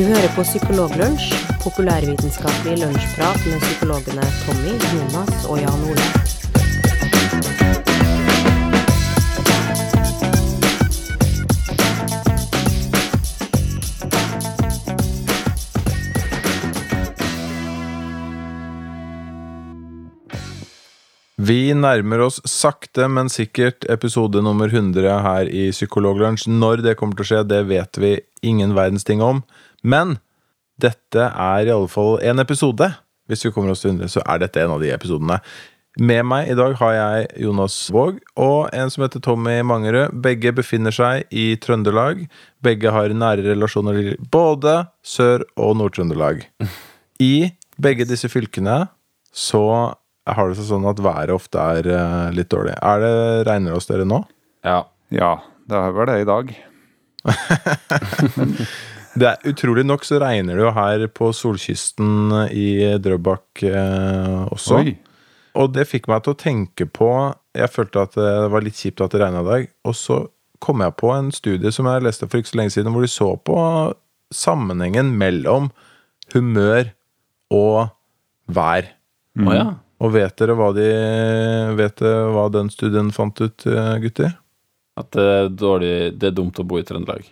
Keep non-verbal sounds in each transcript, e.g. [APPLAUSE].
Du hører på Psykologlunsj, populærvitenskapelig lunsjprat med psykologene Tommy, Jonas og Jan Ole. Vi nærmer oss sakte, men sikkert episode nummer 100 her i Psykologlunsj. Når det kommer til å skje, det vet vi ingen verdens ting om. Men dette er i alle fall en episode. Hvis vi kommer oss til 100, så er dette en av de episodene. Med meg i dag har jeg Jonas Våg og en som heter Tommy Mangerød. Begge befinner seg i Trøndelag. Begge har nære relasjoner til både Sør- og Nord-Trøndelag. I begge disse fylkene så har det seg sånn at været ofte er eh, litt dårlig. Er det regner det hos dere nå? Ja. Ja, det er vel det i dag. [LAUGHS] Det er Utrolig nok så regner det jo her på solkysten i Drøbak eh, også. Oi. Og det fikk meg til å tenke på Jeg følte at det var litt kjipt at det regna i dag. Og så kom jeg på en studie som jeg leste for ikke så lenge siden, hvor de så på sammenhengen mellom humør og vær. Å ja. Og vet dere hva de Vet dere hva den studien fant ut, eh, gutter? At det er, dårlig, det er dumt å bo i Trøndelag.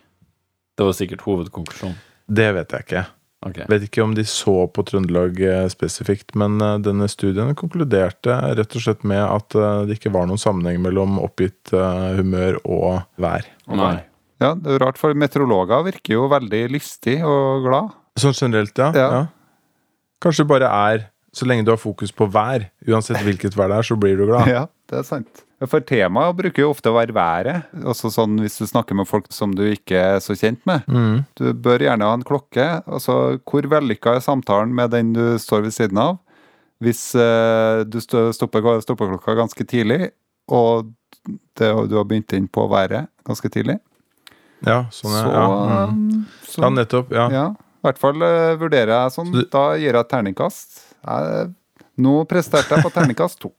Det var sikkert hovedkonklusjonen. Det vet jeg ikke. Okay. Vet ikke om de så på Trøndelag eh, spesifikt, men eh, denne studien konkluderte rett og slett med at eh, det ikke var noen sammenheng mellom oppgitt humør og vær. Nei. Ja, det er rart, for meteorologer virker jo veldig lystig og glad. Sånn generelt, ja. Ja. ja. Kanskje det bare er så lenge du har fokus på vær, uansett hvilket vær det er, så blir du glad. [LAUGHS] Ja, det er sant. For temaet bruker jo ofte å være været. Også sånn hvis du snakker med folk som du ikke er så kjent med. Mm. Du bør gjerne ha en klokke. Altså, hvor vellykka er samtalen med den du står ved siden av? Hvis eh, du stopper, stopper klokka ganske tidlig, og det, du har begynt inn på været ganske tidlig, Ja, sånn så, ja. Mm. så ja, nettopp. Ja. Ja, i hvert fall eh, vurderer jeg sånn. Så du- Da gir jeg et terningkast. Jeg, nå presterte jeg på terningkast to.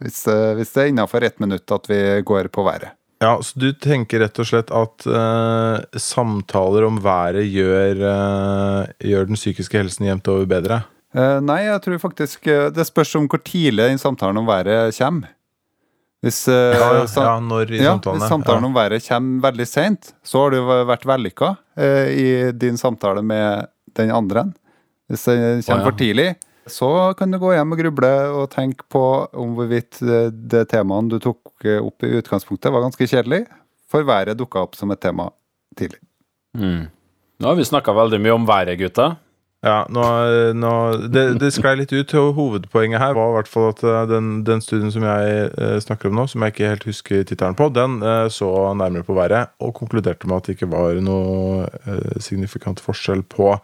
Hvis, eh, hvis det er innafor ett minutt at vi går på været. Ja, så du tenker rett og slett at uh, samtaler om været gjør, uh, gjør den psykiske helsen jevnt over bedre? Uh, nei, jeg tror faktisk Det spørs om hvor tidlig den samtalen om været kommer. Hvis, Ja, ja, sam- ja når i ja, samtalene. hvis samtalen om været kommer veldig seint, så har du vært vellykka i din samtale med den andre. Hvis den kommer oh, for tidlig, så kan du gå hjem og gruble og tenke på om hvorvidt det, det temaet du tok eh, opp i utgangspunktet, var ganske kjedelig, for været dukka opp som et tema tidlig. Mm. Nå har vi snakka veldig mye om været, gutta. Ja, nå, nå, det, det sklei litt ut. Hovedpoenget her var i hvert fall at eh, den, den studien som jeg eh, snakker om nå, som jeg ikke helt husker tittelen på, den så nærmere på været og konkluderte med at det ikke var noe signifikant forskjell på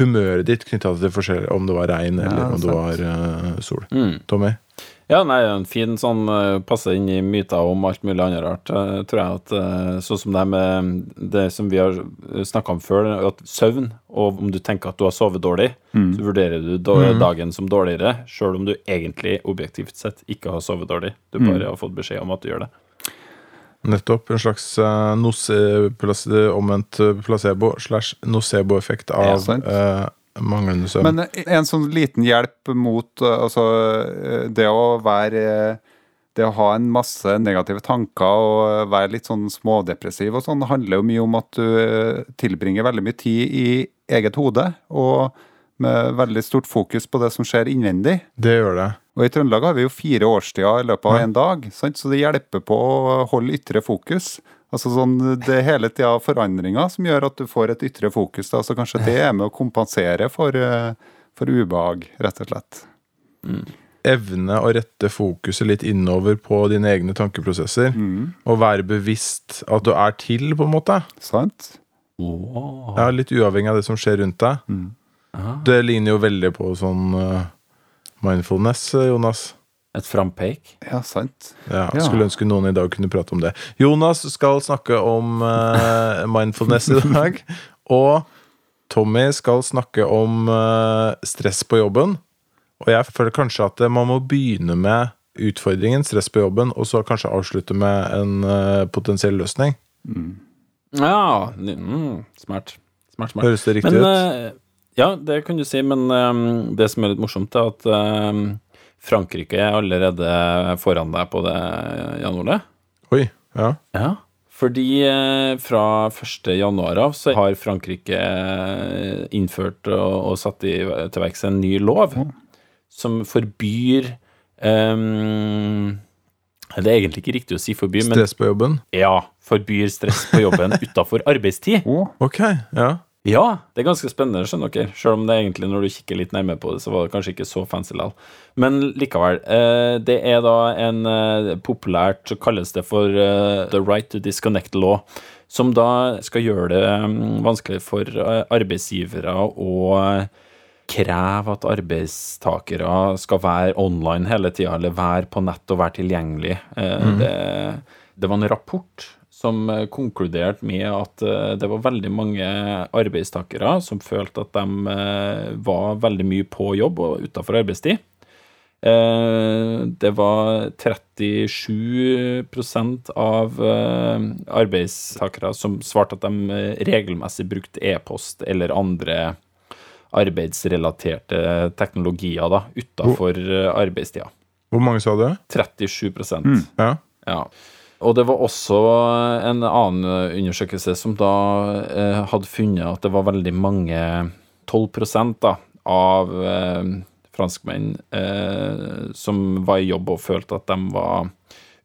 humøret ditt knytta til forskjell om det var regn eller om det var uh, sol. Mm. Tommy? Ja, nei, en fin sånn passer inn i myter om alt mulig annet rart. eh, tror jeg at eh, Sånn som det med det som vi har snakka om før, at søvn, og om du tenker at du har sovet dårlig, så vurderer du da, dagen som dårligere, sjøl om du egentlig objektivt sett ikke har sovet dårlig. Du bare har fått beskjed om at du gjør det. Nettopp. En slags uh, nose, omvendt eh, placebo slash nocebo-effekt av eh, manglende søvn. Men en sånn liten hjelp mot uh, altså, eh, det å være eh, Det å ha en masse negative tanker og være litt sånn smådepressiv og sånn, handler jo mye om at du eh, tilbringer veldig mye tid i eget hode, og med veldig stort fokus på det som skjer innvendig. Det gjør det. Og i Trøndelag har vi jo fire årstider i løpet av Ja. en dag, sant? så det hjelper på å holde ytre fokus. Altså sånn, Det er hele tida forandringer som gjør at du får et ytre fokus. Da. Så kanskje det er med å kompensere for, eh, for ubehag, rett og slett. Evne å rette fokuset litt innover på dine egne tankeprosesser. Mm. Og være bevisst at du er til, på en måte. Sant? Wow. Ja, Litt uavhengig av det som skjer rundt deg. Mm. Aha. Det ligner jo veldig på sånn uh, mindfulness, eh, Jonas. Et frampeik. Ja, sant. Ja, Ja. Skulle ønske noen i dag kunne prate om det. Jonas skal snakke om uh, [LAUGHS] mindfulness i dag. Og Tommy skal snakke om uh, stress på jobben. Og jeg føler kanskje at man må begynne med utfordringen, stress på jobben, og så kanskje avslutte med en uh, potensiell løsning. Ja, mm, smart. Smart, smart. Høres det riktig Men, ut? Ja, det kan du si, men um, det som er litt morsomt, er at um, Frankrike er allerede foran deg på det, Jan Ole. Oi. Ja. Ja. Fordi eh, fra 1. januar av så har Frankrike eh, innført og, og satt i, til verks en ny lov som forbyr um, Det er egentlig ikke riktig å si forby, men Stress på jobben? ja, forbyr stress på jobben [LAUGHS] utafor arbeidstid. Oh, Ok, ja. Ja, det er ganske spennende, skjønner dere. Selv om det egentlig, når du kikker litt nærmere på det, så var det kanskje ikke så fancy likevel. Men likevel. Eh, det er da en eh, populært så kalles det for eh, the right to disconnect law, som da skal gjøre det mm, vanskelig for arbeidsgivere å kreve at arbeidstakere skal være online hele tida, eller være på nett og være tilgjengelig. Mm. det, det var en rapport som eh, konkluderte med at eh, det var veldig mange arbeidstakere som følte at de eh, var veldig mye på jobb og utafor arbeidstid. Det var 37% av arbeidstakere som svarte at de regelmessig brukte e-post eller andre arbeidsrelaterte teknologier da, utafor arbeidstida. Hvor mange sa det? 37 Ja. ja. Og det var også en annen undersøkelse som da eh, hadde funnet at det var veldig mange 12 da, av eh, franskmenn eh, som var i jobb og følte at de var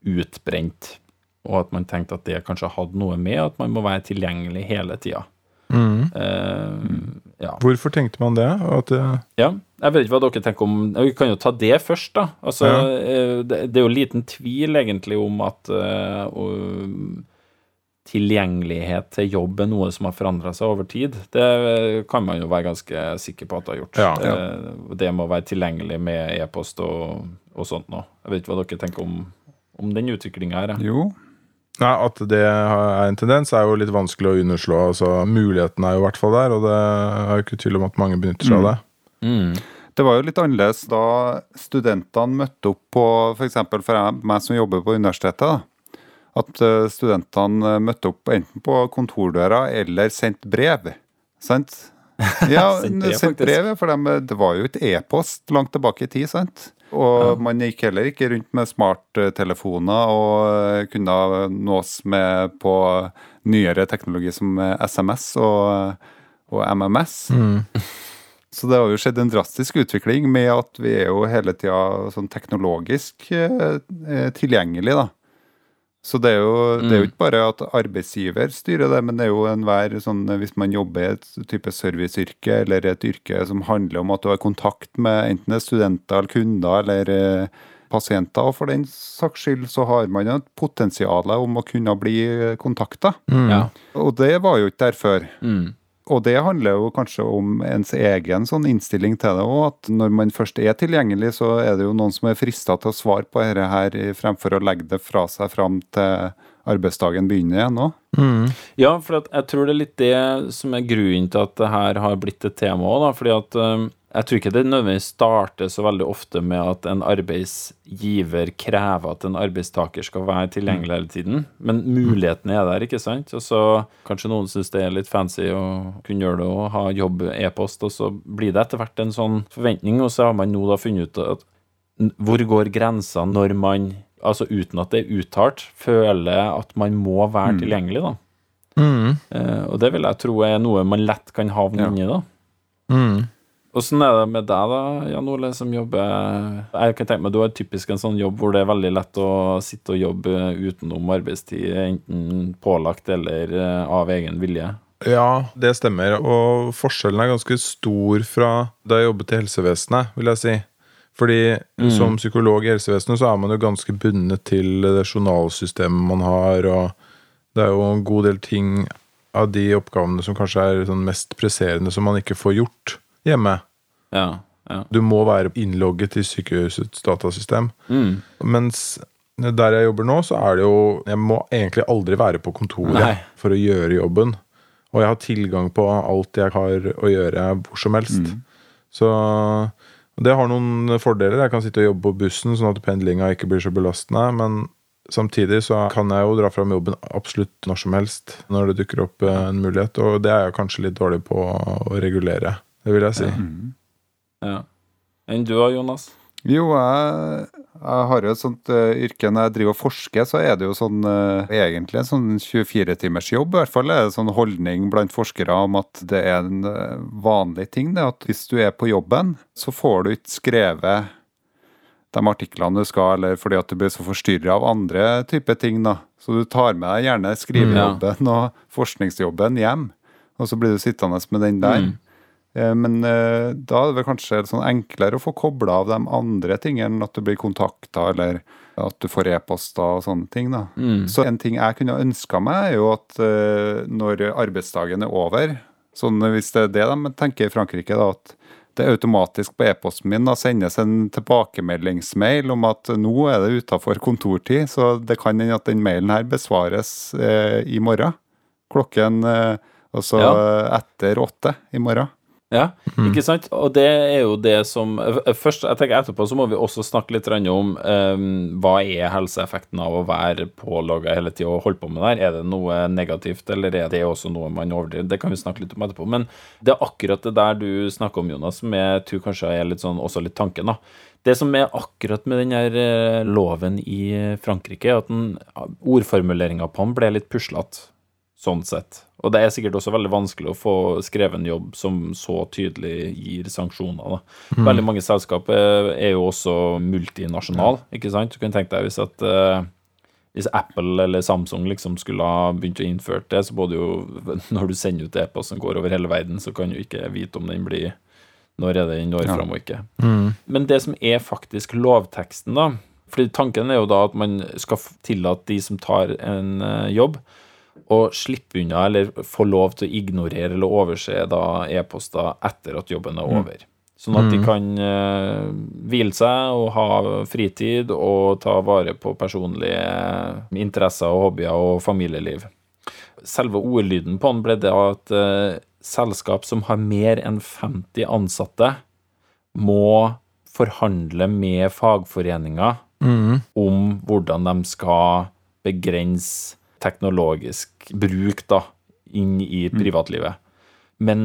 utbrent. Og at man tenkte at det kanskje hadde noe med at man må være tilgjengelig hele tida. Mhm. Ja. Hvorfor tenkte man det? At det Ja, jeg vet ikke hva dere tenker om Vi kan jo ta det først, da. Altså, Ja. eh, det, det er jo liten tvil egentlig om at uh, tilgjengelighet til jobb er noe som har forandra seg over tid. Det kan man jo være ganske sikker på at det har gjort. Ja, ja. Eh, Det med å være tilgjengelig med e-post og, og sånt noe. Jeg vet ikke hva dere tenker om, om den utviklinga her. jo. Nei, At det er en tendens, er jo litt vanskelig å underslå. Altså, Muligheten er jo i hvert fall der, og det er jo ikke tvil om at mange benytter seg av det. Mm. Det var jo litt annerledes da studentene møtte opp på f.eks. For, for meg som jobber på universitetet. da, At eh, studentene eh, møtte opp enten på kontordøra eller sendt brev. Sant? [LAUGHS] Ja, Sendt brev, for dem, eh, det var jo et e-post langt tilbake i tid. sant? Og man gikk heller ikke rundt med smarttelefoner og eh, kunne nås med på nyere teknologi som eh, SMS og, og MMS. Så det har jo skjedd en drastisk utvikling med at vi er jo hele tida sånn teknologisk eh, eh, tilgjengelig, da. Så det er, jo, det er jo ikke bare at arbeidsgiver styrer det, men det er jo enhver sånn Hvis man jobber i et type serviceyrke eller et yrke som handler om at du har kontakt med enten det er studenter eller kunder eller eh, pasienter, og for den saks skyld så har man jo et potensial om å kunne bli kontakta. Ja. Og det var jo ikke der før. Mm. Og det handler jo kanskje om ens egen sånn innstilling til det òg. At når man først er tilgjengelig, så er det jo noen som er frista til å svare på dette her fremfor å legge det fra seg fram til arbeidsdagen begynner igjen òg. Ja, for at jeg tror det er litt det som er grunnen til at det her har blitt et tema òg, da. Fordi at um, jeg tror ikke det nødvendigvis starter så veldig ofte med at en arbeidsgiver krever at en arbeidstaker skal være tilgjengelig hele tiden. Men muligheten er der, ikke sant? Og så kanskje noen syns det er litt fancy å kunne gjøre det og ha jobb e-post, og så blir det etter hvert en sånn forventning, og så har man nå da funnet ut at hvor går grensa når man, altså uten at det er uttalt, føler at man må være tilgjengelig, da? Eh, og det vil jeg tro er noe man lett kan havne Ja. inni, da. Åssen er det med deg, da, Jan Ole, som jobber Jeg kan tenke meg Du har typisk en sånn jobb hvor det er veldig lett å sitte og jobbe utenom arbeidstid, enten pålagt eller eh, av egen vilje. Ja, det stemmer. Og forskjellen er ganske stor fra da jeg jobbet i helsevesenet, vil jeg si. Fordi som psykolog i helsevesenet så er man jo ganske bundet til det journalsystemet man har, og det er jo en god del ting av de oppgavene som kanskje er sånn mest presserende som man ikke får gjort hjemme. Ja, ja. Du må være innlogget i sykehusets datasystem. Mm. Mens der jeg jobber nå, så er det jo Jeg må egentlig aldri være på kontoret Nei. for å gjøre jobben. Og jeg har tilgang på alt jeg har å gjøre hvor som helst. Så det har noen fordeler. Jeg kan sitte og jobbe på bussen, sånn at pendlinga ikke blir så belastende. Men Samtidig så kan jeg jo dra fram jobben absolutt når som helst når det dukker opp eh, en mulighet, og det er jeg kanskje litt dårlig på å regulere. Det vil jeg si. Ja. Enn du da, Jonas? Jo, jeg, jeg har jo et sånt uh, yrke når jeg driver og forsker, så er det jo sånn uh, egentlig en sånn 24-timers jobb. I hvert fall er det sånn holdning blant forskere om at det er en uh, vanlig ting. Det, at hvis du er på jobben, så får du ikke skrevet de artiklene du skal, eller fordi at du blir så forstyrra av andre typer ting. da. Så du tar med deg gjerne skrivejobben og forskningsjobben hjem, og så blir du sittende med den der. Mm. Eh, Men eh, da er det vel kanskje sånn enklere å få kobla av de andre tingene, at du blir kontakta eller at du får e-poster og sånne ting. da. Mm. Så en ting jeg kunne ønska meg, er jo at eh, når arbeidsdagen er over, sånn hvis det er det de tenker i Frankrike, da, at det automatisk på e-posten min da sendes en tilbakemeldingsmail om at nå er det utafor kontortid, så det kan hende at den mailen her besvares eh, i morgen. Klokken eh, altså Ja. etter åtte i morgen. Ja, ikke sant? Og det er jo det som eh, Først, jeg tenker etterpå så må vi også snakke litt om um, hva er helseeffekten av å være pålogga hele tida og holde på med det her. Er det noe negativt, eller er det også noe man overdriver? Det kan vi snakke litt om etterpå. Men det er akkurat det der du snakker om, Jonas, som jeg tror kanskje er litt sånn, også litt tanken, da. Det som er akkurat med den her eh, loven i Frankrike, er at ordformuleringa på den ble litt puslete, sånn sett. Og det er sikkert også veldig vanskelig å få skrevet en jobb som så tydelig gir sanksjoner. Da. Veldig mange selskap er, er jo også multinasjonal, ikke sant? Du kan tenke deg hvis at eh, hvis Apple eller Samsung liksom skulle ha begynt å innføre det, så både jo [LAUGHS] Når du sender ut e-post som går over hele verden, så kan du ikke vite om den blir Når er det den når Ja. fram og ikke. Men det som er faktisk lovteksten, da fordi tanken er jo da at man skal tillate de som tar en eh, jobb, å slippe unna eller få lov til å ignorere eller overse e-poster etter at jobben er over. Sånn at de kan uh, hvile seg og ha fritid og ta vare på personlige interesser og hobbyer og familieliv. Selve ordlyden på den ble det at uh, selskap som har mer enn 50 ansatte, må forhandle med fagforeninger om hvordan de skal begrense teknologisk bruk da, inn i privatlivet. Men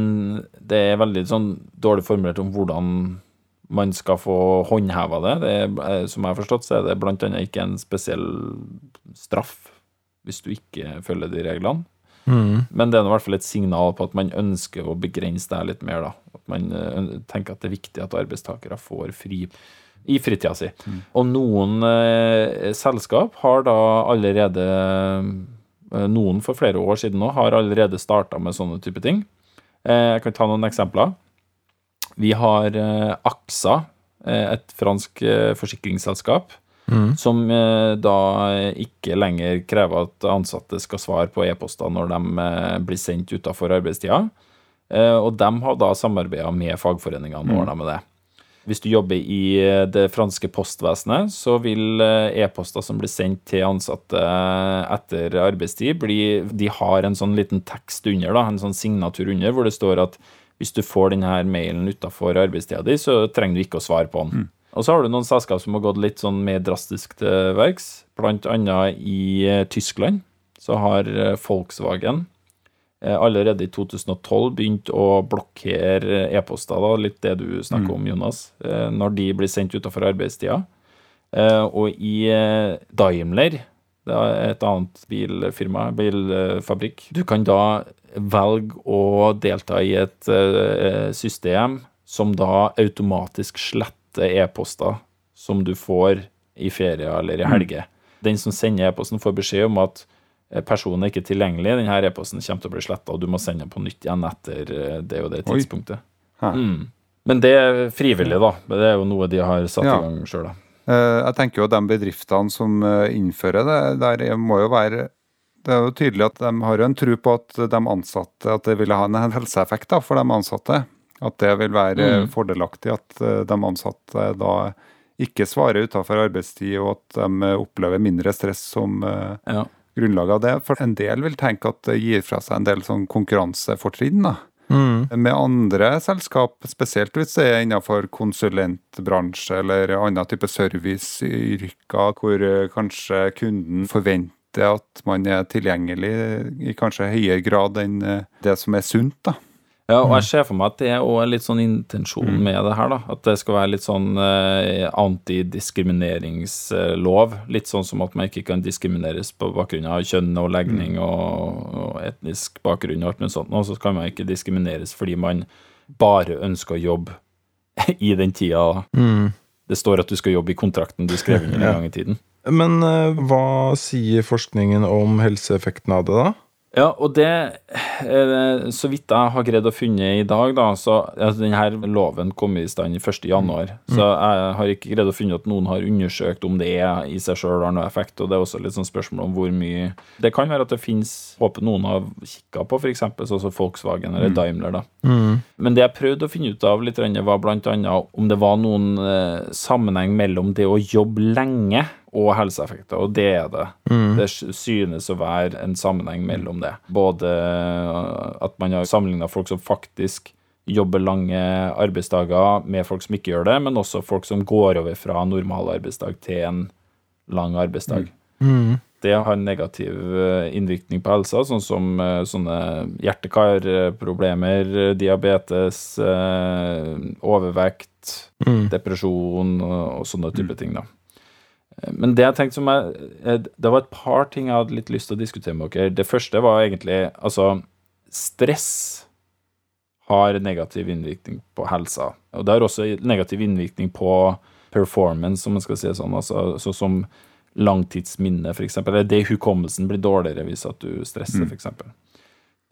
det er veldig sånn dårlig formulert om hvordan man skal få håndheva det. det er, eh, som jeg har forstått, så er det annet ikke en spesiell straff hvis du ikke følger de reglene. Men det er i hvert fall et signal på at man ønsker å begrense det litt mer. da. At man eh, tenker at det er viktig at arbeidstakere får fri i fritida si. Og noen eh, selskap har da allerede eh, Noen for flere år siden nå har allerede starta med sånne type ting. Eh, jeg kan ta noen eksempler. Vi har eh, AXA, eh, et fransk forsikringsselskap, som eh, da ikke lenger krever at ansatte skal svare på e-poster når de blir sendt utafor arbeidstida. Eh, og de har da samarbeida med fagforeningene og ordna med det. Hvis du jobber i eh, det franske postvesenet, så vil eh, e-poster som blir sendt til ansatte eh, etter arbeidstid, bli, de har en sånn liten tekst under, da, en sånn signatur under, hvor det står at hvis du får denne mailen utafor arbeidstida di, så trenger du ikke å svare på den. Og så har du noen selskap som har gått litt sånn mer drastisk til verks. Annet i Tyskland så har Volkswagen allerede i 2012 begynte å blokkere e-poster, da, litt det du snakker om, Jonas, eh, når de blir sendt utafor arbeidstida. Eh, Og i eh, Daimler, det er et annet bilfirma, bilfabrikk, du kan da velge å delta i et eh, system som da automatisk sletter e-poster som du får i ferie eller i helger. Den som sender e-posten, får beskjed om at eh, personen er ikke tilgjengelig. Denne e-posten kommer til å bli sletta, og du må sende den på nytt igjen etter eh, det og det tidspunktet. Mm. Men det er frivillig, da. Det er jo noe de har satt Ja. i gang sjøl, da. Eh, Jeg tenker jo at de bedriftene som eh, innfører det, der er- må jo være Det er jo tydelig at de har en tro på at de ansatte At det vil ha en helseeffekt da, for de ansatte. At det vil være eh, Mm. fordelaktig at eh, de ansatte da ikke svarer utenfor arbeidstid, og at de eh, opplever mindre stress som eh, Ja. Grunnlag av det. For en del vil tenke at det gir fra seg en del sånn konkurransefortrinn. da. Mm. med andre selskap, spesielt hvis det er innenfor konsulentbransje eller annen type serviceyrker, hvor eh, kanskje kunden forventer at man er tilgjengelig i kanskje høyere grad enn eh, det som er sunt. da. Ja, og jeg ser for meg at det er også litt sånn intensjon med det her, da. At det skal være litt sånn eh, antidiskrimineringslov. Litt sånn som at man ikke kan diskrimineres på bakgrunn av kjønn og legning og, og etnisk bakgrunn og alt mulig sånt. Og så kan man ikke diskrimineres fordi man bare ønsker å jobbe [LAUGHS] i den tida Mm. det står at du skal jobbe i kontrakten du skrev under en [LAUGHS] gang i tiden. Men eh, hva sier forskningen om helseeffekten av det, da? Ja, og det eh, Så vidt jeg har greid å finne i dag, da, så altså, denne loven kom i stand i 1. januar. Så jeg har ikke greid å finne at noen har undersøkt om det er i seg sjøl har noe effekt. Og det er også litt sånn spørsmål om hvor mye Det kan være at det fins Håper noen har kikka på, f.eks. sånn som Volkswagen eller Daimler. da. Men det jeg prøvde å finne ut av litt, var bl.a. om det var noen eh, sammenheng mellom det å jobbe lenge og helseeffekter, og det er det. Det synes å være en sammenheng mellom det. Både eh, at man har sammenligna folk som faktisk jobber lange arbeidsdager med folk som ikke gjør det, men også folk som går over fra normal arbeidsdag til en lang arbeidsdag. Det har en negativ eh, innvirkning på helsa, sånn som eh, sånne hjerte-kar-problemer, diabetes, overvekt, depresjon og, og sånne type ting. da. Eh, Men det jeg tenkte som jeg, eh, det var et par ting jeg hadde litt lyst til å diskutere med dere. Det første var egentlig altså stress har negativ innvirkning på helsa. Og det har også negativ innvirkning på performance, om man skal si det sånn. Altså, så som langtidsminne, f.eks. Eller det hukommelsen blir dårligere hvis at du stresser, for f.eks.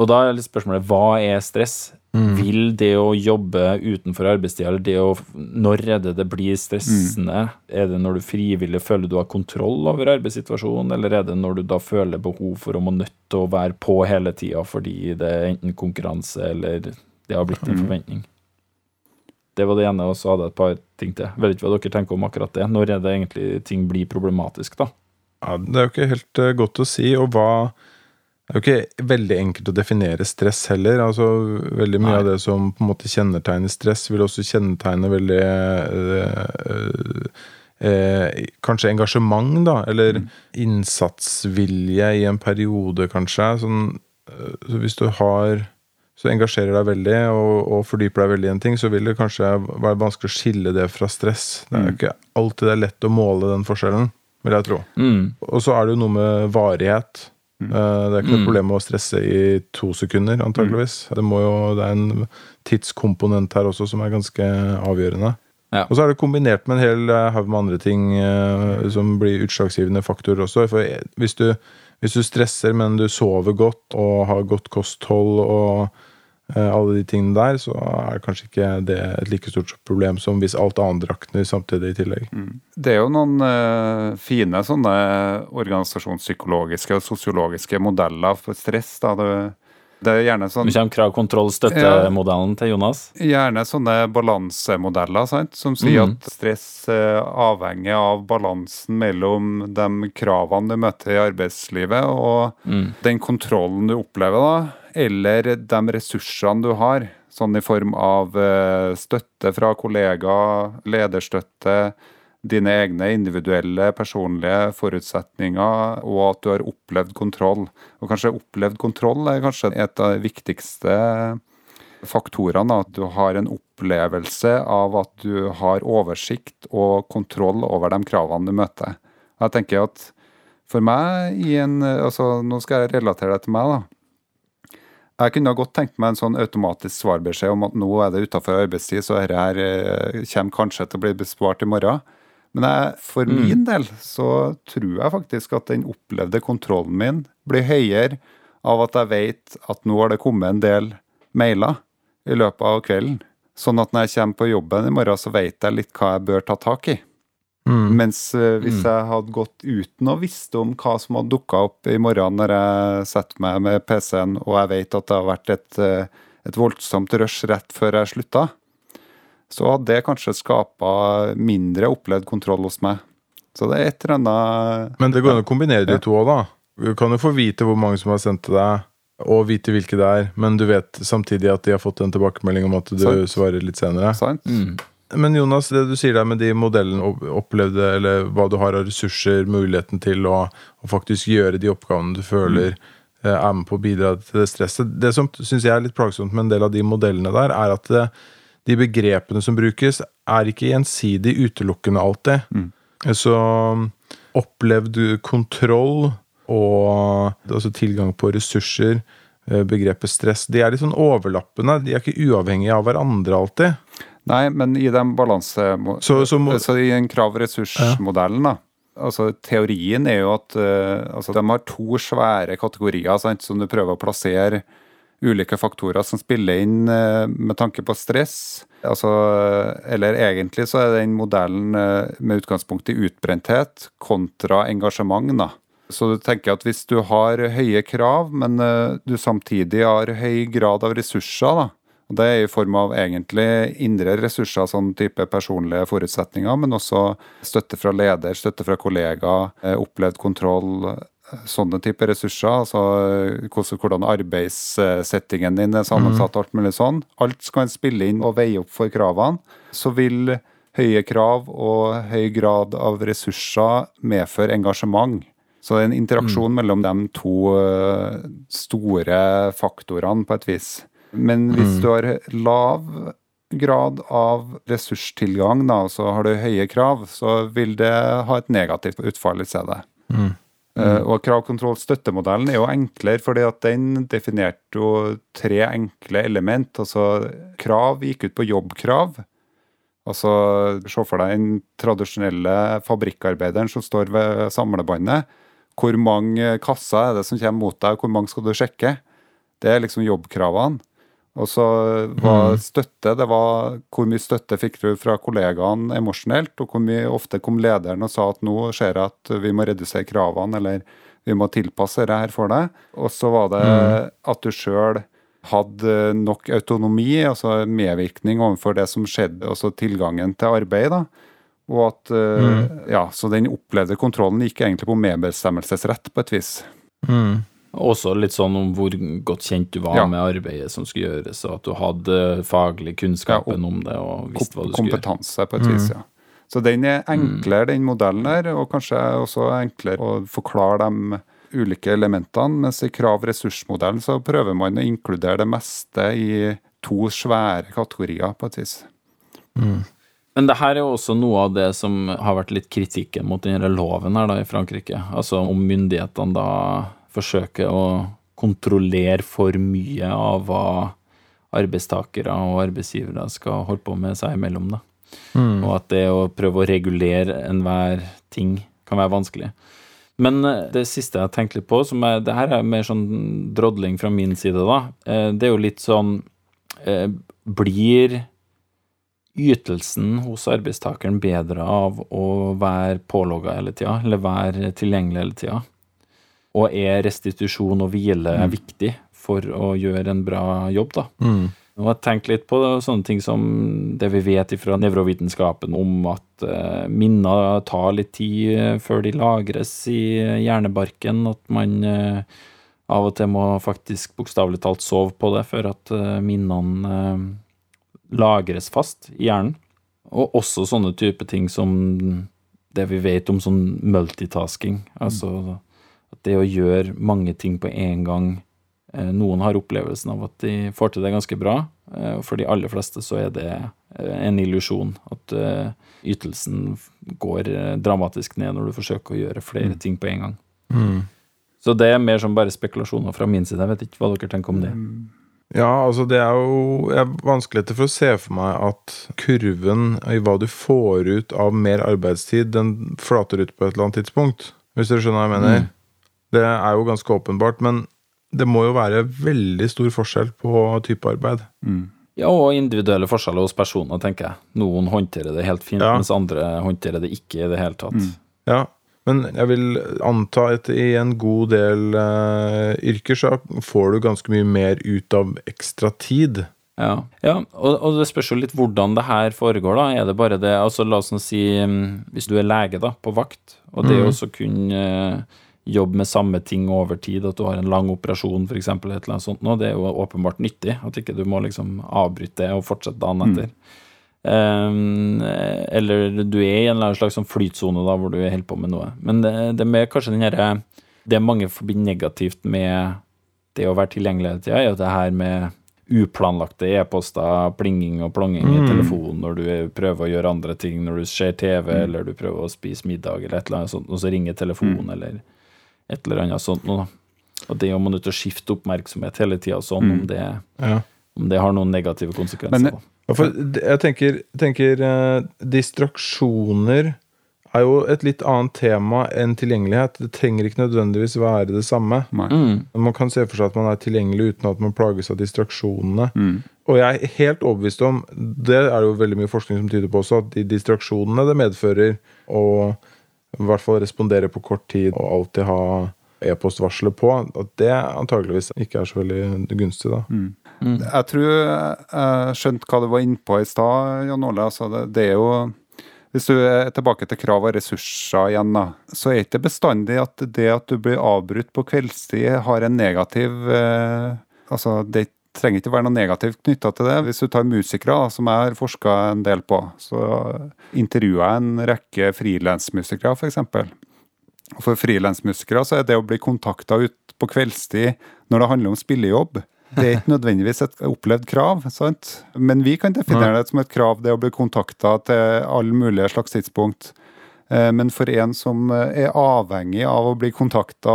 Og da er litt spørsmålet hva er stress? Vil det å jobbe utenfor arbeidstida, eller det å Når er det det blir stressende? Er det når du frivillig føler du har kontroll over arbeidssituasjonen, eller er det når du da føler behov for å må nødt til å være på hele tida fordi det er enten konkurranse eller det har blitt en forventning? Det var det ene, og så hadde jeg et par ting til. Vet ikke hva dere tenker om akkurat det. Når er det egentlig ting blir problematisk, da? Ja, det er jo ikke helt eh, godt å si, og hva Det er jo ikke veldig enkelt å definere stress heller. altså Veldig mye Nei. av det som på en måte kjennetegner stress, vil også kjennetegne veldig øh, øh, øh, Kanskje engasjement, da, eller innsatsvilje i en periode, kanskje. Sånn, så hvis du har så engasjerer deg veldig og, og fordyper deg veldig i en ting, så vil det kanskje være vanskelig å skille det fra stress. Det er jo ikke alltid det er lett å måle den forskjellen, vil jeg tro. Mm. Og så er det jo noe med varighet. Eh, Det er ikke noe Mm. problem å stresse i to sekunder, antageligvis. Det, må jo, det er en tidskomponent her også som er ganske avgjørende. Ja. Og så er det kombinert med en hel eh, haug med andre ting eh, som blir utslagsgivende faktorer også. For hvis du, hvis du stresser, men du sover godt og har godt kosthold og alle de tingene der, så er kanskje ikke det et like stort problem som hvis alt annet rakner samtidig i tillegg. Det er jo noen eh, fine sånne organisasjonspsykologiske og sosiologiske modeller for stress. da. Det, det er gjerne sånn Du kommer krav, kontroll, støttemodellen til Jonas. Gjerne sånne balansemodeller sant? som sier mm. at stress eh, avhenger av balansen mellom de kravene du møter i arbeidslivet, og Mm. den kontrollen du opplever, da, eller de ressursene du har. Sånn i form av eh, støtte fra kollegaer, lederstøtte, dine egne individuelle, personlige forutsetninger, og at du har opplevd kontroll. Og kanskje opplevd kontroll er kanskje et av de viktigste faktorene. At du har en opplevelse av at du har oversikt og kontroll over de kravene du møter. Jeg tenker at for meg en altså Nå skal jeg relatere det til meg, da. Jeg kunne godt tenkt meg en sånn automatisk svarbeskjed om at nå er det utafor arbeidstid, så dette her eh, kommer kanskje til å bli besvart i morgen. Men jeg, for min del så tror jeg faktisk at den opplevde kontrollen min blir høyere av at jeg vet at nå har det kommet en del mailer i løpet av kvelden. Sånn at når jeg kommer på jobben i morgen, så vet jeg litt hva jeg bør ta tak i. Mm. Mens eh, hvis jeg hadde gått uten å visste om hva som hadde dukka opp i morgen når jeg setter meg med PC-en, og jeg vet at det har vært et, eh, et voldsomt rush rett før jeg slutta, så hadde det kanskje skapa mindre opplevd kontroll hos meg. Så det er et eller annet Men det går an å kombinere de Ja. to òg, da. Du kan jo få vite hvor mange som har sendt til deg og vite hvilke det er, men du vet samtidig at de har fått en tilbakemelding om at du Sant. svarer litt senere. Sant? Men Jonas, det du sier der med de modellene opplevde, eller hva du har av ressurser, muligheten til å, å faktisk gjøre de oppgavene du føler mm. er med på å bidra til det stresset. Det som syns jeg er litt plagsomt med en del av de modellene der, er at det, de begrepene som brukes, er ikke gjensidig utelukkende alltid. Så opplevd kontroll og altså tilgang på ressurser, eh, begrepet stress, de er litt sånn overlappende. De er ikke uavhengige av hverandre alltid. Nei, men i den balanse... Så- så må- altså, i den krav-ressurs-modellen, da. Altså, teorien er jo at uh, altså, de har to svære kategorier sant, som du prøver å plassere ulike faktorer som spiller inn uh, med tanke på stress. Altså, eller egentlig så er den modellen uh, med utgangspunkt i utbrenthet kontra engasjement. da. Så du tenker at hvis du har høye krav, men du samtidig har høy grad av ressurser, da, og Det er i form av egentlig indre ressurser, sånn type personlige forutsetninger, men også støtte fra leder, støtte fra kollega, eh, opplevd kontroll, eh, sånne type ressurser. Altså hvordan, arbeidssettingen din er sammensatt, alt mulig sånn. Alt skal en spille inn og veie opp for kravene. Så vil høye krav og høy grad av ressurser medføre engasjement. Så det er en interaksjon mellom de to eh, store faktorene, på et vis. Men hvis du har lav grad av ressurstilgang, da, og så har du høye krav, så vil det ha et negativt utfall i stedet. Eh, og kravkontroll-støttemodellen er jo enklere, fordi at den definerte jo tre enkle element. Altså krav gikk ut på jobbkrav. Altså se for deg den tradisjonelle fabrikkarbeideren som står ved samlebåndet. Hvor mange kasser er det som kommer mot deg, og hvor mange skal du sjekke? Det er liksom jobbkravene. Og så var støtte det var hvor mye støtte fikk du fra kollegaene emosjonelt, og hvor mye ofte kom lederen og sa at nå ser jeg at vi må redusere kravene, eller vi må tilpasse det her for deg. Og så var det at du sjøl hadde nok autonomi, altså medvirkning overfor det som skjedde, altså tilgangen til arbeid. da. Og at, mm. ja, Så den opplevde kontrollen gikk egentlig på medbestemmelsesrett, på et vis. Også litt sånn om hvor godt kjent du var Ja. med arbeidet som skulle gjøres, og at du hadde faglig kunnskapen Ja, om det og visste hva du skulle gjøre. Kompetanse, på et vis, ja. Så den er enklere, den modellen der, og kanskje også enklere å forklare de ulike elementene. Mens i krav-ressursmodellen så prøver man å inkludere det meste i to svære kategorier, på et vis. Men det her er jo også noe av det som har vært litt kritikken mot denne loven her da i Frankrike. Altså om myndighetene da forsøker å kontrollere for mye av hva arbeidstakere og arbeidsgivere skal holde på med seg imellom. da. Og at det å prøve å regulere enhver ting kan være vanskelig. Men eh, det siste jeg tenkte litt på, som er, det her er mer sånn drodling fra min side, da. eh, Det er jo litt sånn eh, Blir ytelsen hos arbeidstakeren bedre av å være pålogga hele tida, eller være tilgjengelig hele tida? Og er restitusjon og hvile viktig for å gjøre en bra jobb, da? Og jeg tenkte litt på sånne ting som det vi vet fra nevrovitenskapen om at eh, minner tar litt tid eh, før de lagres i hjernebarken, at man eh, av og til må faktisk bokstavelig talt sove på det før at eh, minnene eh, lagres fast i hjernen. Og også sånne type ting som det vi vet om sånn multitasking. Altså at det å gjøre mange ting på en gang eh, Noen har opplevelsen av at de får til det ganske bra. eh, For de aller fleste så er det eh, en illusjon. At ytelsen går dramatisk ned når du forsøker å gjøre flere ting på en gang. Så det er mer som bare spekulasjoner fra min side. Jeg vet ikke hva dere tenker om det. Ja, altså det er jo Jeg har vanskeligheter for å se for meg at kurven i hva du får ut av mer arbeidstid, den flater ut på et eller annet tidspunkt. Hvis dere skjønner hva jeg mener? Det er jo ganske åpenbart, men det må jo være veldig stor forskjell på type arbeid. Ja, og individuelle forskjeller hos personer, tenker jeg. Noen håndterer det helt fint, Ja. mens andre håndterer det ikke i det hele tatt. Ja, men jeg vil anta at i en god del uh, yrker så får du ganske mye mer ut av ekstra tid. Ja, ja og, og det spørs jo litt hvordan det her foregår, da. Er det bare det Altså, la oss nå si mm, Hvis du er lege, da, på vakt, og det å så kunne eh, jobbe med samme ting over tid, at du har en lang operasjon f.eks., et eller annet sånt nå, det er jo åpenbart nyttig. At ikke du må liksom avbryte det og fortsette dagen etter. Um, eller du er i en slags sånn flytsone da, hvor du holder på med noe. Men det, det mer kanskje den herre Det mange forbinder negativt med det å være tilgjengelig hele tida, er jo det her med uplanlagte e-poster, plinging og plonging i telefonen når du prøver å gjøre andre ting, når du ser TV eller du prøver å spise middag eller et eller annet sånt, og så ringer telefonen eller et eller annet sånt noe. da. Og det å man nødt til å skifte oppmerksomhet hele tida sånn, om, det, Ja. om det har noen negative konsekvenser. Men- da. For jeg tenker, tenker eh, distraksjoner er jo et litt annet tema enn tilgjengelighet. Det trenger ikke nødvendigvis være det samme. Mm. Man kan se for seg at man er tilgjengelig uten at man plages av distraksjonene. Mm. Og jeg er helt overbevist om, det er det jo veldig mye forskning som tyder på også, at de distraksjonene det medfører å i hvert fall respondere på kort tid og alltid ha e-postvarsler på, at det antageligvis ikke er så veldig gunstig, da. Mm. Jeg tror jeg skjønte hva du var inne på i stad, Jan Ole. Altså det, det er jo Hvis du er tilbake til krav og ressurser igjen, da, så er det ikke bestandig at det at du blir avbrutt på kveldstid, har en negativ eh, Altså, det trenger ikke være noe negativt knytta til det. Hvis du tar musikere, som jeg har forska en del på, så intervjua jeg en rekke frilansmusikere, f.eks. For, For frilansmusikere så er det å bli kontakta ut på kveldstid når det handler om spillejobb, det er ikke nødvendigvis et opplevd krav, sant? men vi kan definere det som et krav, det å bli kontakta til alle mulige slags tidspunkt. Eh, Men for en som eh, er avhengig av å bli kontakta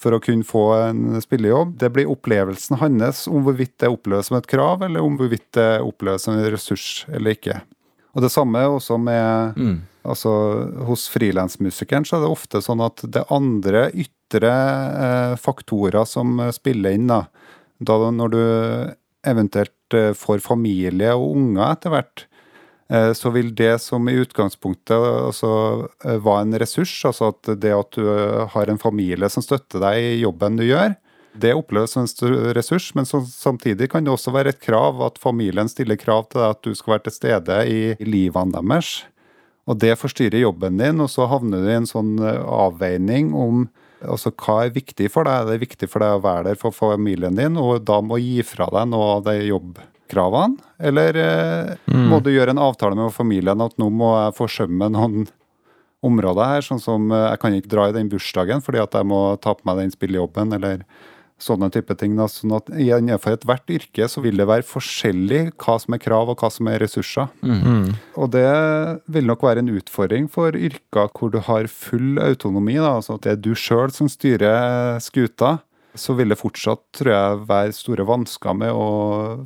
for å kunne få en spillejobb, det blir opplevelsen hans om hvorvidt det oppleves som et krav, eller om hvorvidt det oppleves som en ressurs eller ikke. Og det samme også med Mm. Altså, hos frilansmusikeren så er det ofte sånn at det er andre ytre eh, faktorer som spiller inn. Da. da når du eventuelt eh, får familie og unger etter hvert, så vil det som i utgangspunktet altså, eh, var en ressurs, altså at det at du eh, har en familie som støtter deg i jobben du gjør, det oppleves som en ressurs, men så, samtidig kan det også være et krav at familien stiller krav til deg at du skal være til stede i, livene deres. Og det forstyrrer jobben din, og så havner du i en sånn eh, avveining om altså, hva er viktig for deg. Det er viktig for deg å være der for familien din, og da må gi fra deg noe av de jobbkravene. Eller mm. må du gjøre en avtale med familien at nå må jeg forsømme noen [LAUGHS] områder her, sånn som eh, jeg kan ikke dra i den bursdagen fordi at jeg må ta på meg den spillejobben, eller sånne type ting. Da. Sånn at innenfor ethvert yrke så vil det være forskjellig hva som er krav og hva som er ressurser. Og det vil nok være en utfordring for yrker hvor du har full autonomi, da, altså at det er du sjøl som styrer skuta. Så vil det fortsatt, tror jeg, være store vansker med å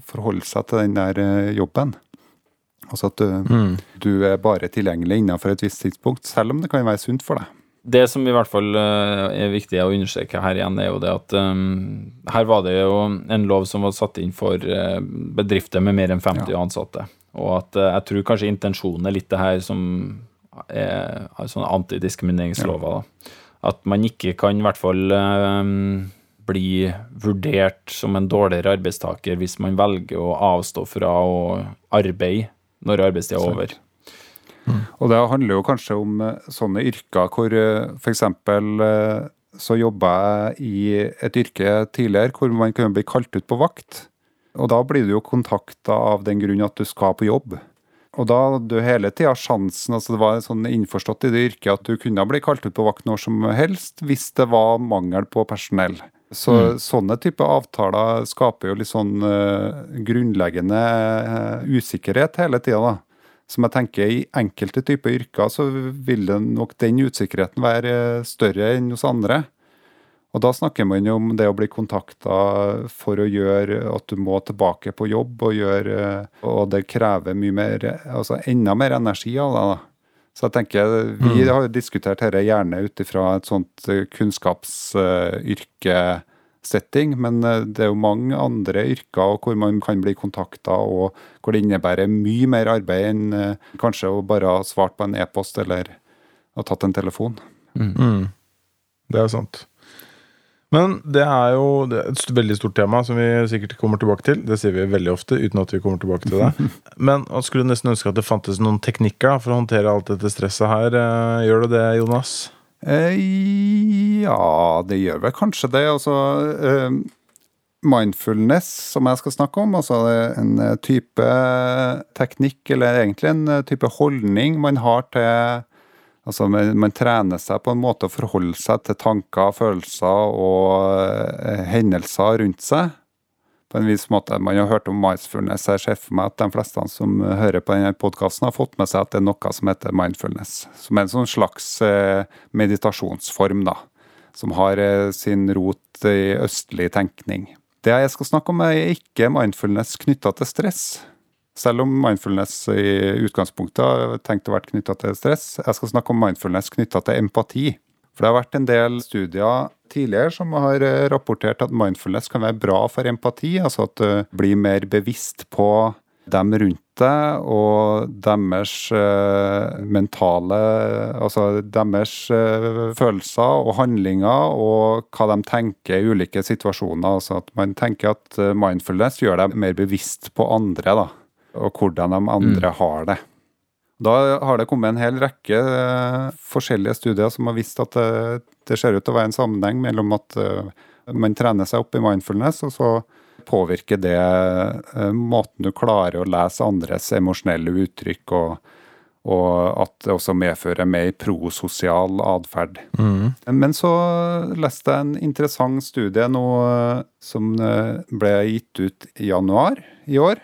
forholde seg til den der eh, jobben. Altså at du, du er bare tilgjengelig innenfor et visst tidspunkt, selv om det kan være sunt for deg. Det som i hvert fall eh, er viktig å understreke her igjen, er jo det at um, her var det jo en lov som var satt inn for eh, bedrifter med mer enn 50 ansatte. Og at eh, jeg tror kanskje intensjonen er litt det her som er sånne sånn Ja. da. At man ikke kan i hvert fall um, bli vurdert som en dårligere arbeidstaker hvis man velger å avstå fra å arbeide når arbeidstida er over. Og det handler jo kanskje om eh, sånne yrker hvor f.eks. så jobba jeg i et yrke tidligere hvor man kunne bli kalt ut på vakt. Og da blir du jo kontakta av den grunn at du skal på jobb. Og da hadde du hele tida sjansen, altså det var sånn innforstått i det yrket at du kunne bli kalt ut på vakt når som helst hvis det var mangel på personell. Så sånne type avtaler skaper jo litt sånn uh, grunnleggende uh, usikkerhet hele tida, da. Som jeg tenker i enkelte typer yrker så vil det nok den usikkerheten være eh, større enn hos andre. Og da snakker man jo om det å bli kontakta for å gjøre at du må tilbake på jobb, og, gjøre, og det krever mye mer, altså enda mer energi av deg. Så jeg tenker, Vi har jo diskutert dette gjerne ut ifra et sånt eh, kunnskapsyrkesetting, men eh, det er jo mange andre yrker hvor man kan bli kontakta, og hvor det innebærer mye mer arbeid enn eh, kanskje å bare ha svart på en e-post eller ha tatt en telefon. Mm. Det er sant. Men det er jo det er et veldig stort tema som vi sikkert kommer tilbake til. Det sier vi veldig ofte uten at vi kommer tilbake til det. [LAUGHS] Men jeg skulle nesten ønske at det fantes noen teknikker for å håndtere alt dette stresset her. Eh, Gjør du det, Jonas? Eh, ja, det gjør vel kanskje det. Altså eh, mindfulness, som jeg skal snakke om, altså en eh, type teknikk, eller egentlig en eh, type holdning man har til Altså man, trener seg på en måte å forholde seg til tanker, følelser og eh, hendelser rundt seg. På en vis måte. Man har hørt om mindfulness. Jeg ser for meg at de fleste som hører på denne podkasten, har fått med seg at det er noe som heter mindfulness. Som er en sånn slags eh, meditasjonsform, da. Som har eh, sin rot i østlig tenkning. Det jeg skal snakke om, er ikke mindfulness knytta til stress. Selv om mindfulness i utgangspunktet har tenkt å være knytta til stress. Jeg skal snakke om mindfulness knytta til empati. For det har vært en del studier tidligere som har eh, rapportert at mindfulness kan være bra for empati. Altså at du blir mer bevisst på dem rundt deg og deres uh, mentale Altså deres uh, følelser og handlinger og hva de tenker i ulike situasjoner. Altså at man tenker at mindfulness gjør deg mer bevisst på andre, da. Og hvordan de andre mm. har det. Da har det kommet en hel rekke uh, forskjellige studier som har vist at det, det ser ut til å være en sammenheng mellom at man trener seg opp i mindfulness, og så påvirker det eh, måten du klarer å lese andres emosjonelle uttrykk, og, og at det også medfører mer prososial atferd. Mm. Men så leste jeg en interessant studie nå eh, som eh, ble gitt ut i januar i år.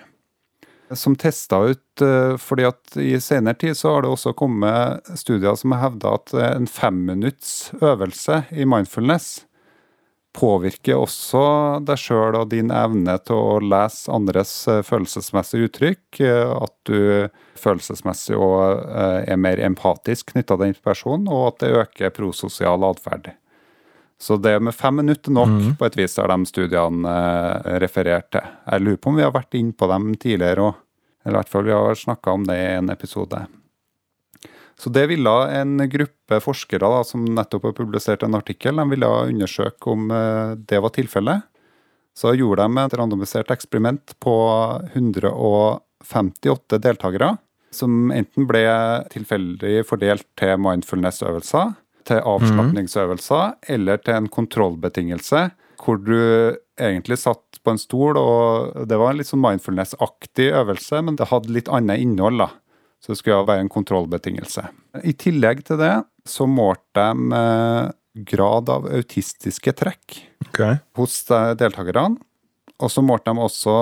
Som testa ut fordi at i senere tid så har det også kommet studier som har hevda at en femminutts øvelse i mindfulness påvirker også deg sjøl og din evne til å lese andres eh, følelsesmessige uttrykk. Eh, at du følelsesmessig og eh, er mer empatisk knytta til den personen, og at det øker prososial atferd. Så det med fem minutter nok, mm. på et vis, har de studiene referert til. Jeg lurer på om vi har vært inne på dem tidligere òg. Eller i hvert fall vi har snakka om det i en episode. Så det ville en gruppe forskere da, som nettopp har publisert en artikkel, de ville undersøke om eh, det var tilfellet. Så gjorde de et randomisert eksperiment på 158 deltakere, som enten ble tilfeldig fordelt til mindfulness-øvelser, til avslapningsøvelser eller til en kontrollbetingelse, hvor du egentlig satt på en stol, og det var en litt sånn mindfulness-aktig øvelse, men det hadde litt annet innhold. da. Så det skulle være en kontrollbetingelse. I tillegg til det så målte de eh, grad av autistiske trekk okay. hos deltakerne. Og så målte de også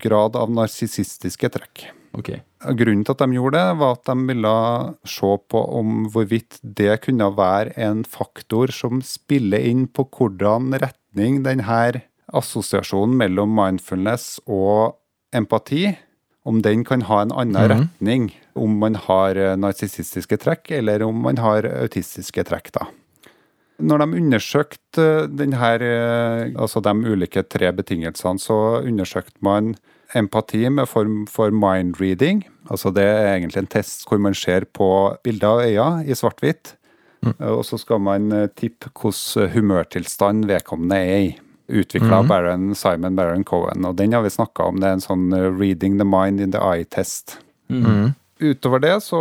grad av narsissistiske trekk. Okay. Grunnen til at de gjorde det, var at de ville se på om hvorvidt det kunne være en faktor som spiller inn på hvordan retning denne assosiasjonen mellom mindfulness og empati om den kan ha en annen mm. retning om man har eh, narsissistiske trekk, eller om man har autistiske trekk. da. Når de undersøkte denne, eh, altså de ulike tre betingelsene, så undersøkte man empati med form for mind reading. Altså det er egentlig en test hvor man ser på bilder av øya i svart-hvitt. Mm. Og så skal man eh, tippe hvilken humørtilstand vedkommende er i utvikla av mm. Simon Baron Cohen. Og den har vi snakka om. Det er en sånn uh, 'reading the mind in the eye'-test. Mm. Utover det så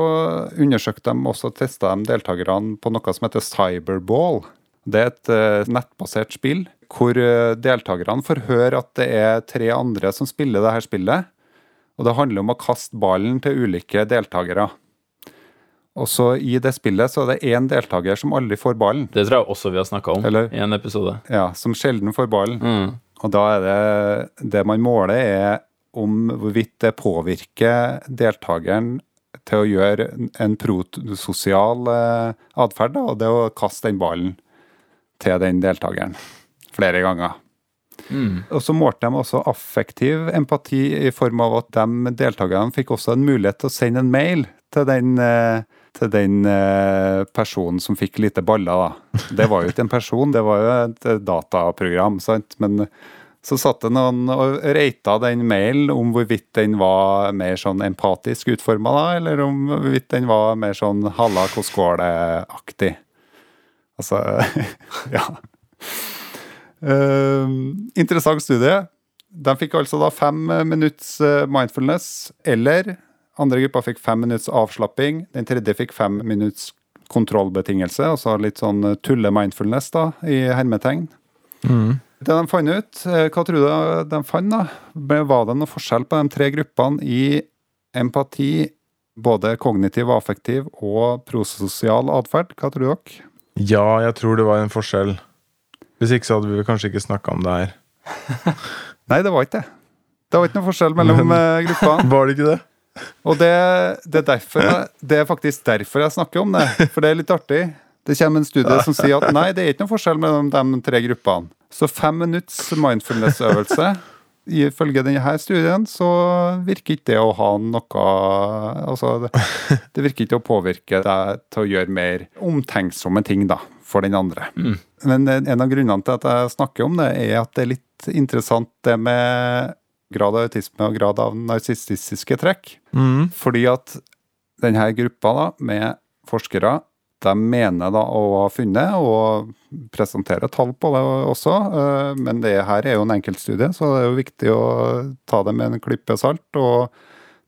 undersøkte de også testa de deltakerne på noe som heter Cyberball. Det er et uh, nettbasert spill hvor uh, deltakerne får høre at det er tre andre som spiller det her spillet. Og det handler om å kaste ballen til ulike deltakere. Og så I det spillet så er det én deltaker som aldri får ballen. Det tror jeg også vi har snakka om Eller, i en episode. Ja, Som sjelden får ballen. Mm. Og da er det Det man måler, er om hvorvidt det påvirker deltakeren til å gjøre en prososial eh, atferd, og det å kaste den ballen til den deltakeren flere ganger. Mm. Og så målte de også affektiv empati i form av at de deltakerne fikk også en mulighet til å sende en mail til den eh, til den eh, personen som fikk lite baller, da. Det var jo ikke en person, det var jo et dataprogram, sant. Men så satt det noen og reita den mailen om hvorvidt den var mer sånn empatisk utforma, eller om hvorvidt den var mer sånn halla hvordan Altså, [LAUGHS] ja. Uh, interessant studie. De fikk altså da fem minutts eh, mindfulness eller andre gruppa fikk fem minutts avslapping. Den tredje fikk fem minutts kontrollbetingelse, altså litt sånn tulle-mindfulness, da, i hermetegn. Mm. Det de fant ut, eh, hva tror du de fant, da? Var det noe forskjell på de tre gruppene i empati, både kognitiv og affektiv, og prososial atferd? Hva tror dere? Ja, jeg tror det var en forskjell. Hvis ikke så hadde vi kanskje ikke snakka om det her. [LAUGHS] Nei, det var ikke det. Det var ikke noe forskjell mellom Men, gruppa. [LAUGHS] Var det ikke det? Og det, det, er jeg, det er faktisk derfor jeg snakker om det, for det er litt artig. Det kommer en studie som sier at nei, det er ikke noe forskjell mellom de tre gruppene. Så fem minutts mindfulness-øvelse Ifølge denne studien så virker ikke det å ha noe Altså, det, det virker ikke å påvirke deg til å gjøre mer omtenksomme ting, da, for den andre. Mm. Men en av grunnene til at jeg snakker om det, er at det er litt interessant det med grad av autisme og grad av narsissistiske trekk. Mm. Fordi at denne gruppa da, med forskere de mener da å ha funnet, og presenterer tall på det også, eh, men det her er jo en enkeltstudie, så det er jo viktig å ta det med en klype salt. og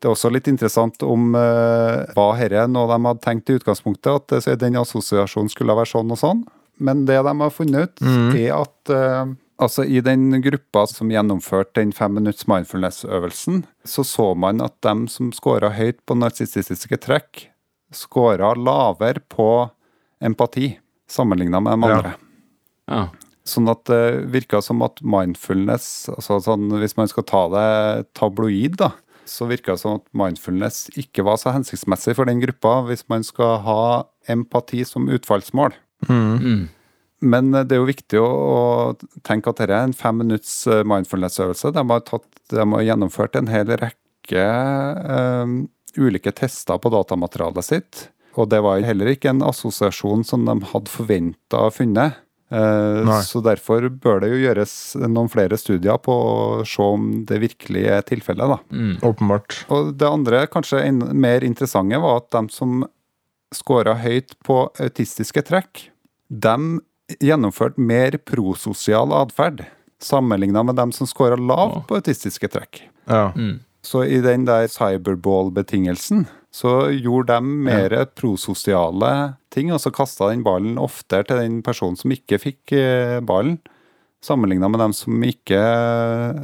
det er også litt interessant om hva var dette noe de hadde tenkt i utgangspunktet, at den assosiasjonen skulle være sånn og sånn. Men det de har funnet ut, Mm. er at altså i den gruppa som gjennomførte den fem minutts mindfulness-øvelsen, så så man at dem som scora høyt på narsissistiske trekk, scora lavere på empati sammenligna med de andre. Ja. Sånn at det virka som at mindfulness, altså sånn hvis man skal ta det tabloid, da, så virka det som at mindfulness ikke var så hensiktsmessig for den gruppa hvis man skal ha empati som utfallsmål. Mm. Mm. Men det er jo viktig å, å tenke at dette er en fem minutts eh, mindfulness-øvelse. De har, de har gjennomført en hel rekke eh, ulike tester på datamaterialet sitt. Og det var heller ikke en assosiasjon som de hadde forventa å funnet. Eh, Nei. så derfor bør det jo gjøres noen flere studier på å se om det virkelig er tilfellet. da. Mm. Åpenbart. Og det andre, kanskje mer interessante, var at de som scora høyt på autistiske trekk, de gjennomførte mer prososial atferd sammenligna med dem som scora lavt på autistiske trekk. Ja. Mm. Så i den der cyberball-betingelsen så gjorde de mer prososiale ting, og så kasta den ballen oftere til den personen som ikke fikk eh, ballen, sammenligna med dem som ikke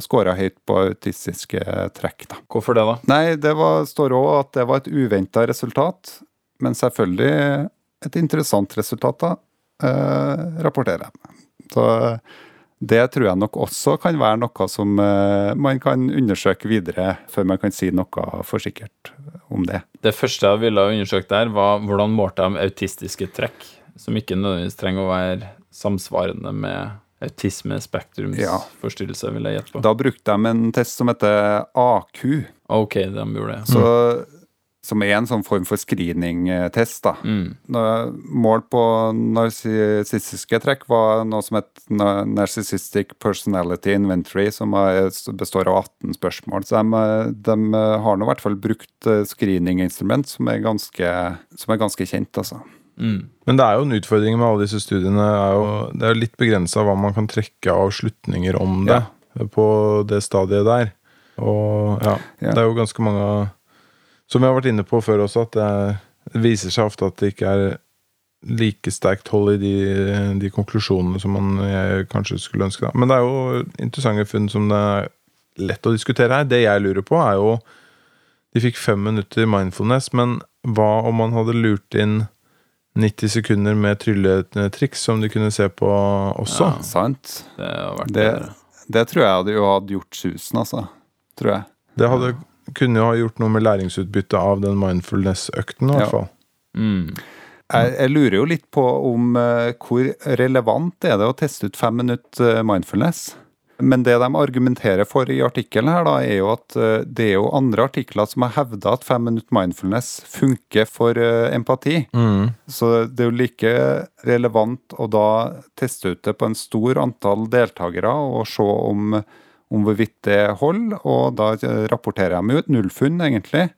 scora høyt på autistiske trekk. da. Hvorfor det, da? Nei, det var, står òg at det var et uventa resultat, men selvfølgelig et interessant resultat, da, eh, rapporterer jeg. Så det tror jeg nok også kan være noe som eh, man kan undersøke videre, før man kan si noe for sikkert om det. Det første jeg ville undersøkt der, var hvordan målte de autistiske trekk, som ikke nødvendigvis trenger å være samsvarende med autisme spektrumsforstyrrelse, ja. vil jeg gjette på. Da brukte de en test som heter AQ, Ok, de gjorde det. så, som er en sånn form for screeningtest. da. Mm. Mål på narsissistiske trekk var noe som het Narcissistic Personality Inventory, som består av 18 spørsmål. Så de, de har nå i hvert fall brukt eh, screeninginstrument som er ganske, som er ganske kjent, altså. Mm. Men det er jo en utfordring med alle disse studiene. Er jo, det er litt begrensa hva man kan trekke av slutninger om det på det stadiet der. Og ja, Ja. det er jo ganske mange Som vi har vært inne på før også, at det, er, det viser seg ofte at det ikke er like sterkt hold i de, de konklusjonene som man jeg kanskje skulle ønske. Da. Men det er jo interessante funn som det er lett å diskutere her. Det jeg lurer på, er jo De fikk fem minutter mindfulness, men hva om man hadde lurt inn 90 sekunder med trylletriks som de kunne se på også? Ja. Sant? Det vært Det, det tror jeg hadde jo hadde gjort susen, altså. Tror jeg. Det hadde, kunne jo ha gjort noe med læringsutbyttet av den mindfulness-økten, i hvert fall. Mm. Jeg, jeg lurer jo litt på om uh, hvor relevant er det å teste ut fem minutter eh, mindfulness. Men det de argumenterer for i artikkelen her, da, er jo at uh, det er jo andre artikler som har hevda at fem minutter mindfulness funker for empati. Mm. Så det er jo like relevant å da teste ut det på en stor antall deltakere og se om, om hvorvidt det holder. Og da eh, rapporterer de ut nullfunn, egentlig.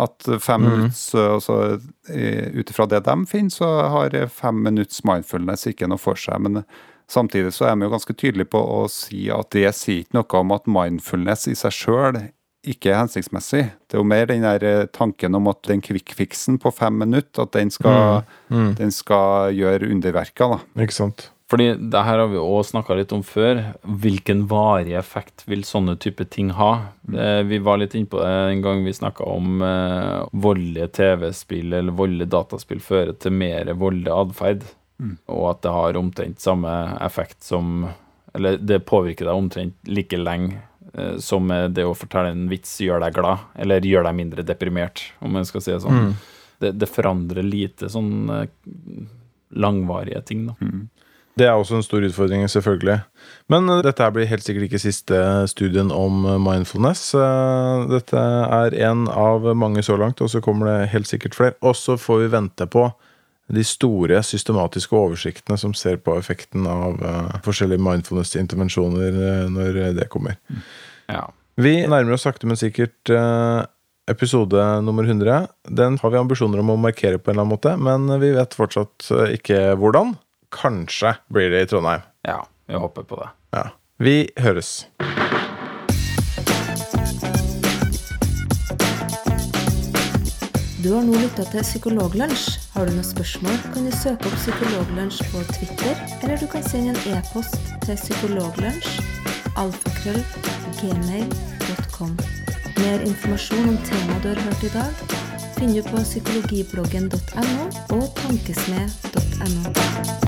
At fem mm. eh, Ut ifra det de finner, så har fem minutts mindfulness ikke noe for seg. Men samtidig så er de jo ganske tydelige på å si at det sier ikke noe om at mindfulness i seg sjøl ikke er hensiktsmessig. Det er jo mer den der eh, tanken om at den kvikkfiksen på fem minutter, at den skal, Den skal gjøre underverker, da. Ikke sant? Fordi det her har vi òg snakka litt om før. Hvilken varig effekt vil sånne type ting ha? Eh, Vi var litt inne på det en gang vi snakka om eh, voldelige TV-spill eller voldelige dataspill fører til mer voldelig atferd. Og at det har omtrent samme effekt som Eller det påvirker deg omtrent like lenge eh, som det å fortelle en vits gjør deg glad, eller gjør deg mindre deprimert, om en skal si det sånn. Det, det forandrer lite sånn eh, langvarige ting, da. Det er også en stor utfordring, selvfølgelig. Men eh, dette blir helt sikkert ikke siste studien om eh, mindfulness. Eh, Dette er en av mange så langt, og så kommer det helt sikkert flere. Og så får vi vente på de store systematiske oversiktene som ser på effekten av eh, forskjellige mindfulness-intervensjoner eh, når det kommer. Ja. Vi nærmer oss sakte, men sikkert eh, episode nummer 100. Den har vi ambisjoner om å markere på en eller annen måte, men vi vet fortsatt eh, ikke hvordan. Kanskje blir det i Trondheim. ja, vi håper på det. Ja. Vi høres. Du har nå lytta til Psykologlunsj. Har du noen spørsmål, kan du søke opp Psykologlunsj på Twitter, eller du kan sende en e-post til psykologlunsj alfakrøll gmail.com. Mer informasjon om temaet du har hørt i dag, finner du på psykologibloggen.no og tankesmed.no.